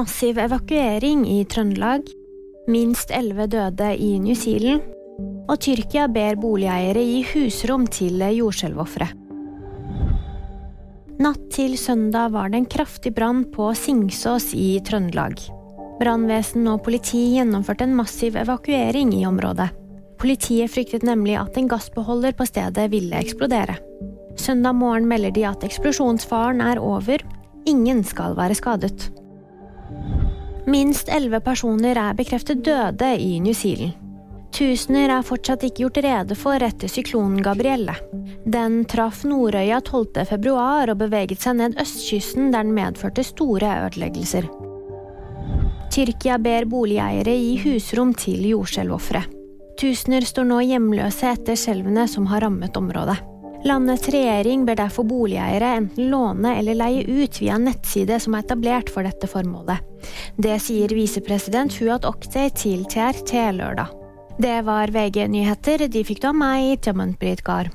Massiv evakuering i Trøndelag. Minst elleve døde i New Zealand. Og Tyrkia ber boligeiere gi husrom til jordskjelvofre. Natt til søndag var det en kraftig brann på Singsås i Trøndelag. Brannvesen og politi gjennomførte en massiv evakuering i området. Politiet fryktet nemlig at en gassbeholder på stedet ville eksplodere. Søndag morgen melder de at eksplosjonsfaren er over. Ingen skal være skadet. Minst elleve personer er bekreftet døde i New Zealand. Tusener er fortsatt ikke gjort rede for etter syklonen Gabrielle. Den traff Nordøya 12. februar og beveget seg ned østkysten, der den medførte store ødeleggelser. Tyrkia ber boligeiere gi husrom til jordskjelvofre. Tusener står nå hjemløse etter skjelvene som har rammet området. Landets regjering ber derfor boligeiere enten låne eller leie ut via en nettside som er etablert for dette formålet. Det sier visepresident Huat Oktay til TRT lørdag. Det var VG nyheter. De fikk du av meg, Tjammen Brit Gahr.